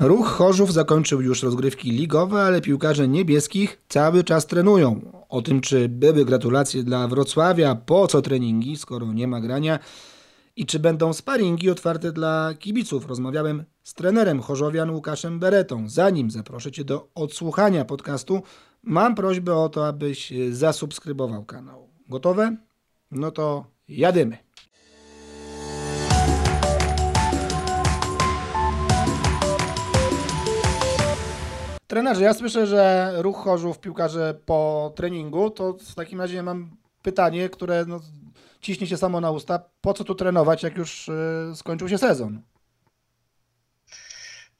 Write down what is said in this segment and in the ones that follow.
Ruch Chorzów zakończył już rozgrywki ligowe, ale piłkarze niebieskich cały czas trenują. O tym, czy były gratulacje dla Wrocławia, po co treningi, skoro nie ma grania i czy będą sparingi otwarte dla kibiców. Rozmawiałem z trenerem Chorzowian Łukaszem Beretą. Zanim zaproszę Cię do odsłuchania podcastu, mam prośbę o to, abyś zasubskrybował kanał. Gotowe? No to jadymy. Trenerze, ja słyszę, że ruch Chorzów piłkarze po treningu, to w takim razie mam pytanie, które no, ciśnie się samo na usta. Po co tu trenować, jak już y, skończył się sezon?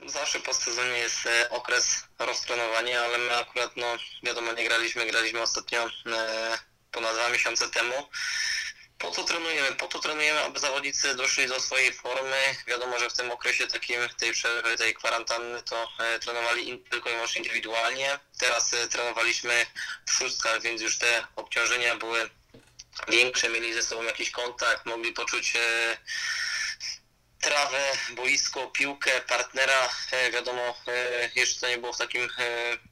Zawsze po sezonie jest e, okres roztrenowania, ale my akurat, no wiadomo, nie graliśmy, graliśmy ostatnio e, ponad dwa miesiące temu. Po co trenujemy? Po to trenujemy, aby zawodnicy doszli do swojej formy. Wiadomo, że w tym okresie takim, tej przerwy, tej kwarantanny, to e, trenowali tylko i wyłącznie indywidualnie. Teraz e, trenowaliśmy w szóstkach, więc już te obciążenia były większe, mieli ze sobą jakiś kontakt, mogli poczuć e, trawę, boisko, piłkę, partnera. E, wiadomo, e, jeszcze to nie było w takim e,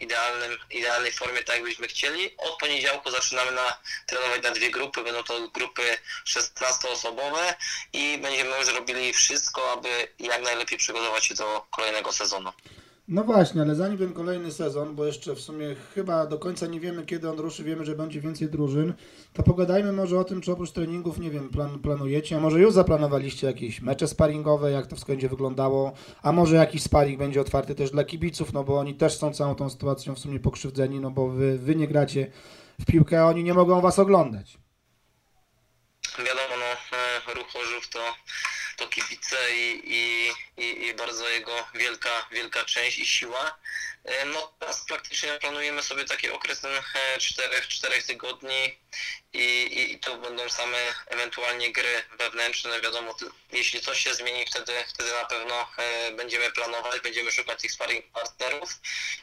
idealnym, idealnej formie, tak jakbyśmy chcieli. Od poniedziałku zaczynamy na, trenować na dwie grupy, będą to grupy 16-osobowe i będziemy już robili wszystko, aby jak najlepiej przygotować się do kolejnego sezonu. No właśnie, ale zanim ten kolejny sezon, bo jeszcze w sumie chyba do końca nie wiemy, kiedy on ruszy, wiemy, że będzie więcej drużyn, to pogadajmy może o tym, czy oprócz treningów, nie wiem, plan, planujecie, a może już zaplanowaliście jakieś mecze sparingowe, jak to wszystko będzie wyglądało, a może jakiś sparing będzie otwarty też dla kibiców, no bo oni też są całą tą sytuacją w sumie pokrzywdzeni, no bo wy, wy nie gracie w piłkę, a oni nie mogą was oglądać. Wiadomo, no, e, ruch Chorzów to, to kibice i, i, i, i bardzo jego wielka, wielka część i siła. E, No teraz praktycznie planujemy sobie taki okres ten, e, czterech, czterech tygodni i, i, i to będą same ewentualnie gry wewnętrzne. Wiadomo, jeśli coś się zmieni, wtedy, wtedy na pewno e, będziemy planować, będziemy szukać tych sparring partnerów.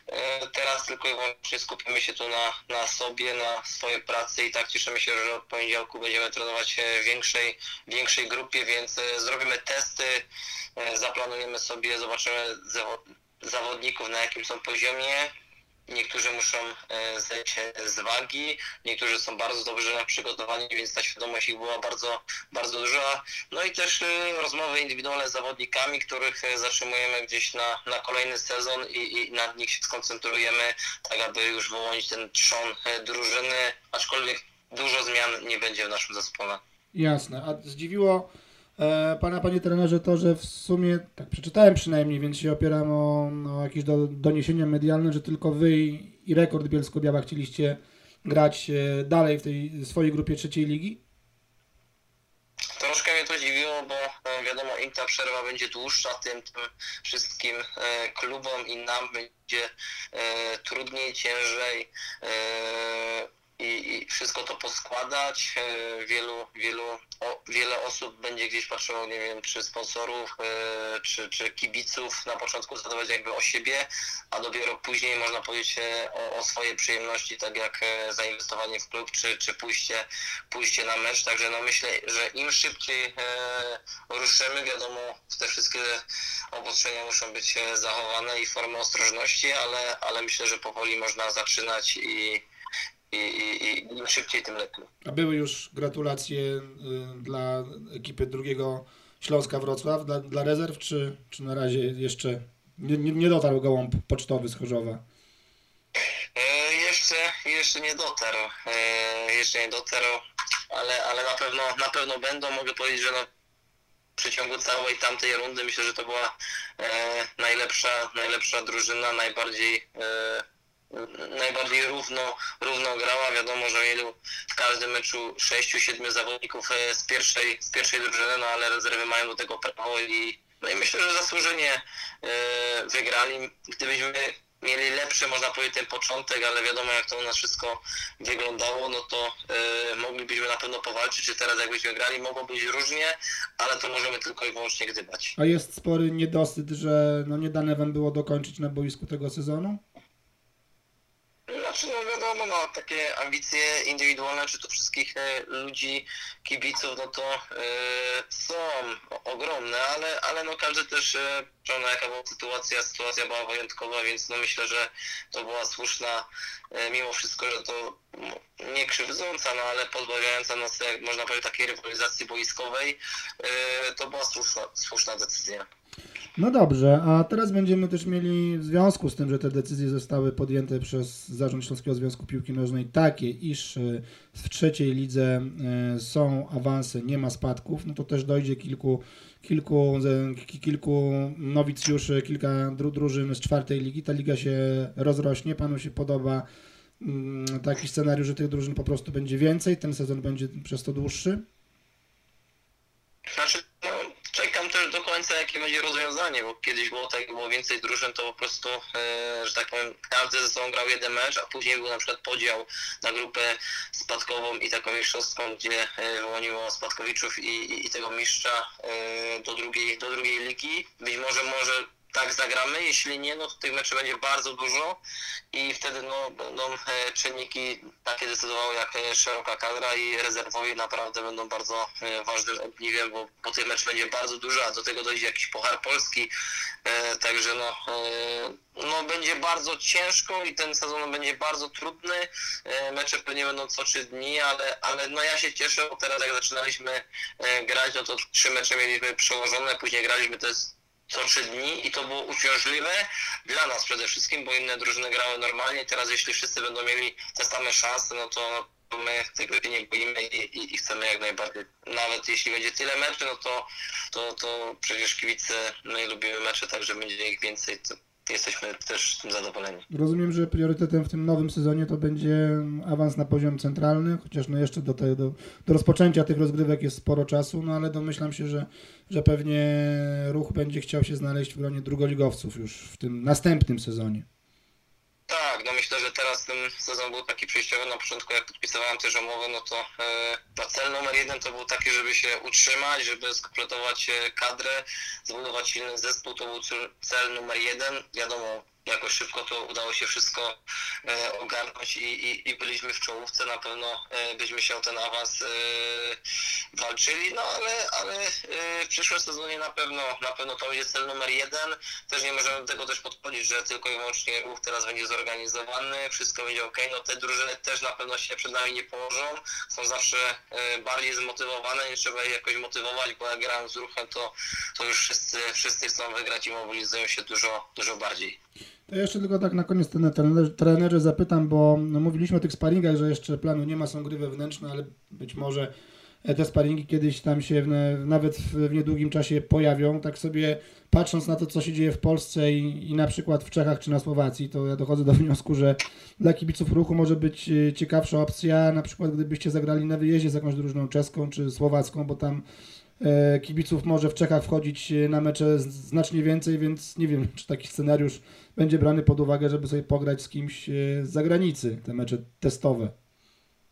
E, Teraz tylko i wyłącznie skupimy się tu na, na sobie, na swojej pracy i tak cieszymy się, że od poniedziałku będziemy trenować e, w większej, większej grupie, więc e, zrobimy testy, e, zaplanujemy sobie, zobaczymy zawo- zawodników na jakim są poziomie. Niektórzy muszą e, zejść z wagi, niektórzy są bardzo dobrze przygotowani, więc ta świadomość ich była bardzo, bardzo duża. No i też e, rozmowy indywidualne z zawodnikami, których e, zatrzymujemy gdzieś na, na kolejny sezon i, i na nich się skoncentrujemy, tak aby już wyłonić ten trzon drużyny, aczkolwiek dużo zmian nie będzie w naszym zespole. Jasne, a zdziwiło Pana, Panie trenerze, to, że w sumie, tak przeczytałem przynajmniej, więc się opieram o, o jakieś do, doniesienia medialne, że tylko Wy i, i Rekord Bielsko-Biała chcieliście grać e, dalej w tej swojej grupie trzeciej ligi? Troszkę mnie to dziwiło, bo e, wiadomo, im ta przerwa będzie dłuższa, tym, tym wszystkim e, klubom i nam będzie e, trudniej, ciężej e, i, i wszystko to poskładać. E, wielu, wielu, o, wiele osób będzie gdzieś patrzyło, nie wiem, czy sponsorów, e, czy, czy kibiców na początku zadawać jakby o siebie, a dopiero później można powiedzieć e, o, o swoje przyjemności, tak jak zainwestowanie w klub, czy, czy pójście, pójście na mecz. Także no myślę, że im szybciej ruszymy, wiadomo, te wszystkie obostrzenia muszą być zachowane i formy ostrożności, ale, ale myślę, że powoli można zaczynać i, i, i, i im szybciej, tym lepiej. A były już gratulacje y, dla ekipy drugiego Śląska Wrocław, dla, dla rezerw, czy, czy na razie jeszcze nie, nie, nie dotarł gołąb pocztowy z Chorzowa? E, jeszcze, jeszcze nie dotarł, e, jeszcze nie dotarł, ale, ale na pewno, na pewno będą. Mogę powiedzieć, że no, w przeciągu całej tamtej rundy myślę, że to była e, najlepsza, najlepsza drużyna, najbardziej e, najbardziej równo, równo grała. Wiadomo, że mieli w każdym meczu 6-7 zawodników e, z pierwszej, z pierwszej drużyny, no ale rezerwy mają do tego prawo i, no i myślę, że zasłużenie e, wygrali. Gdybyśmy mieli lepszy, można powiedzieć, ten początek, ale wiadomo jak to u nas wszystko wyglądało, no to e, moglibyśmy na pewno powalczyć, czy teraz jakbyśmy grali, mogło być różnie, ale to możemy tylko i wyłącznie gdybać. A jest spory niedosyt, że no nie dane wam było dokończyć na boisku tego sezonu? Znaczy, no wiadomo, wiadomo, no, takie ambicje indywidualne, czy to wszystkich e, ludzi, kibiców, no to e, są ogromne, ale, ale no każdy też, prawda, jaka była sytuacja, sytuacja była wyjątkowa, więc no myślę, że to była słuszna, mimo wszystko, że to no, nie krzywdząca, no ale pozbawiająca nas, jak można powiedzieć, takiej rywalizacji boiskowej, to była słuszna, słuszna decyzja. No dobrze, a teraz będziemy też mieli w związku z tym, że te decyzje zostały podjęte przez Zarząd Śląskiego Związku Piłki Nożnej takie, iż e, w trzeciej lidze e, są awanse, nie ma spadków, no to też dojdzie kilku, kilku, kilku nowicjuszy, kilka dru, drużyn z czwartej ligi. Ta liga się rozrośnie, panu się podoba mm, taki scenariusz, że tych drużyn po prostu będzie więcej, ten sezon będzie przez to dłuższy? Znaczy, no, czekam też do końca, jakie będzie rozwiązanie, bo kiedyś było tak, było więcej drużyn, to po prostu, e, że tak powiem, każdy ze sobą grał jeden mecz, a później był na przykład podział na grupę spadkową i taką mistrzowską, gdzie e, wyłoniło spadkowiczów i, i, i tego mistrza e, do, drugiej, do drugiej ligi. Być może może tak zagramy, jeśli nie, no to tych meczy będzie bardzo dużo i wtedy no, będą e, czynniki takie decydowały jak e, szeroka kadra i rezerwowi naprawdę będą bardzo e, ważnym ogniwem, bo, bo tych meczów będzie bardzo dużo, a do tego dojdzie jakiś Puchar Polski, także no, no będzie bardzo ciężko i ten sezon będzie bardzo trudny, mecze pewnie będą co trzy dni, ale, ale no ja się cieszę, bo teraz jak zaczynaliśmy grać, no to trzy mecze mieliśmy przełożone, później graliśmy jest co trzy dni i to było uciążliwe dla nas przede wszystkim, bo inne drużyny grały normalnie. Teraz jeśli wszyscy będą mieli te same szanse, no to my tego się nie boimy i, i, i chcemy jak najbardziej. Nawet jeśli będzie tyle meczy, no to, to, to przecież kibice, my lubimy mecze, także będzie ich więcej, to jesteśmy też tym zadowoleni. Rozumiem, że priorytetem w tym nowym sezonie to będzie awans na poziom centralny, chociaż no jeszcze do, te, do, do rozpoczęcia tych rozgrywek jest sporo czasu, no ale domyślam się, że, że pewnie ruch będzie chciał się znaleźć w gronie drugoligowców już w tym następnym sezonie. Tak, no myślę, że teraz ten sezon był taki przejściowy. Na początku jak podpisywałem też umowę, no to e, no cel numer jeden to był taki, żeby się utrzymać, żeby skompletować e, kadrę, zbudować silny zespół, to był cel- cel numer jeden. Wiadomo, jakoś szybko to udało się wszystko e, ogarnąć i, i, i byliśmy w czołówce, na pewno e, byśmy się o ten awans e, walczyli, no ale, ale w przyszłym sezonie na pewno, na pewno to będzie cel numer jeden. Też nie możemy tego też podchodzić, że tylko i wyłącznie ruch teraz będzie zorganizowany, wszystko będzie ok. No te drużyny też na pewno się przed nami nie położą, są zawsze bardziej zmotywowane, nie trzeba ich jakoś motywować, bo jak grałem z ruchem, to, to już wszyscy, wszyscy chcą wygrać i mobilizują się dużo, dużo bardziej. To jeszcze tylko tak na koniec ten trener, trenerze zapytam, bo no, mówiliśmy o tych sparingach, że jeszcze planu nie ma, są gry wewnętrzne, ale być może e, te sparingi kiedyś tam się w, nawet w, niedługim czasie pojawią. Tak sobie patrząc na to, co się dzieje w Polsce i, i na przykład w Czechach czy na Słowacji, to ja dochodzę do wniosku, że dla kibiców ruchu może być e, ciekawsza opcja, na przykład gdybyście zagrali na wyjeździe z jakąś drużyną czeską czy słowacką, bo tam kibiców może w Czechach wchodzić e, na mecze znacznie więcej, więc nie wiem, czy taki scenariusz będzie brany pod uwagę, żeby sobie pograć z kimś e, z zagranicy, te mecze testowe.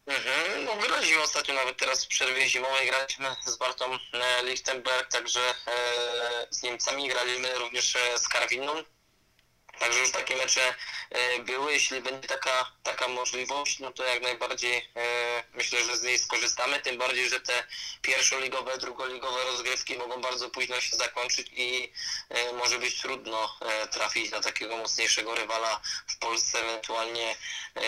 Mhm, no graliśmy ostatnio nawet teraz w przerwie zimowej, graliśmy z Bartą e, Lichtenberg, także e, z Niemcami graliśmy również e, z Karwiną. Także już takie mecze e, były, jeśli będzie taka, taka możliwość, no to jak najbardziej e, myślę, że z niej skorzystamy, tym bardziej, że te pierwszoligowe, drugoligowe rozgrywki mogą bardzo późno się zakończyć i e, może być trudno trafić na takiego mocniejszego rywala w Polsce, ewentualnie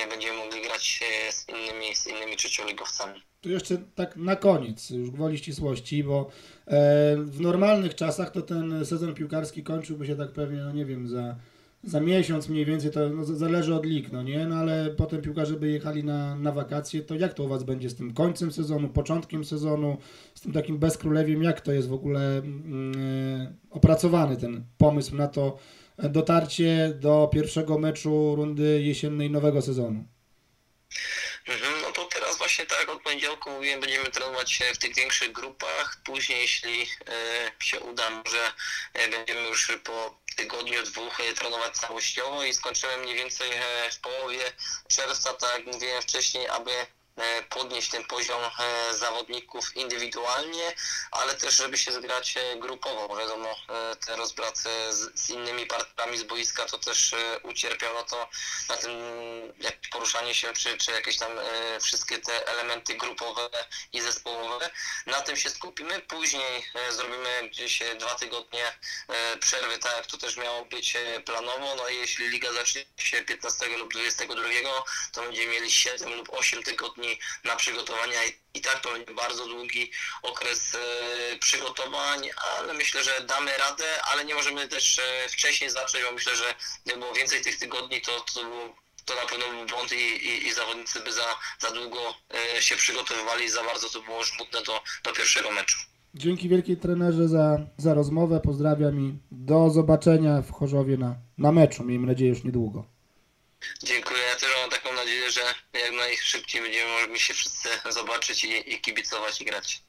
będziemy mogli grać z innymi, z innymi trzecioligowcami. Tu jeszcze tak na koniec, już gwoli ścisłości, bo w normalnych czasach to ten sezon piłkarski kończyłby się tak pewnie, no nie wiem, za, za miesiąc mniej więcej, to no, zależy od lig, no nie? No ale potem piłkarze by jechali na, na wakacje, to jak to u Was będzie z tym końcem sezonu, początkiem sezonu, z tym takim bezkrólewiem, jak to jest w ogóle mm, e, opracowany ten pomysł na to e, dotarcie do pierwszego meczu rundy jesiennej nowego sezonu? Mhm, No to teraz właśnie tak od poniedziałku mówiłem, będziemy trenować się w tych większych grupach. Później, jeśli e, się uda, może e, będziemy już po tygodniu, dwóch e, trenować całościowo i skończymy mniej więcej e, w połowie czerwca, tak jak mówiłem wcześniej, aby podnieść ten poziom e, zawodników indywidualnie, ale też żeby się zgrać e, grupowo, wiadomo, e, te rozbraty z, z innymi partnerami z boiska to też e, ucierpiał na to, na tym jak poruszanie się, czy, czy jakieś tam e, wszystkie te elementy grupowe i zespołowe. Na tym się skupimy, później e, zrobimy gdzieś e, dwa tygodnie e, przerwy, tak jak to też miało być e, planowo, no i jeśli liga zacznie się 15 lub 22, to będziemy mieli 7 lub 8 tygodni na przygotowania i, i tak to będzie bardzo długi okres e, przygotowań, ale myślę, że damy radę, ale nie możemy też e, wcześniej zacząć, bo myślę, że gdyby było więcej tych tygodni, to, to, było, to na pewno był błąd i, i, i zawodnicy by za, za długo e, się przygotowywali, za bardzo to było żmudne do, do pierwszego meczu. Dzięki wielkiej trenerze za, za rozmowę. Pozdrawiam i do zobaczenia w Chorzowie na, na meczu. Miejmy nadzieję już niedługo. Dziękuję. Ja też mam nadzieję, że jak najszybciej będziemy mogli się wszyscy zobaczyć i, i kibicować i grać.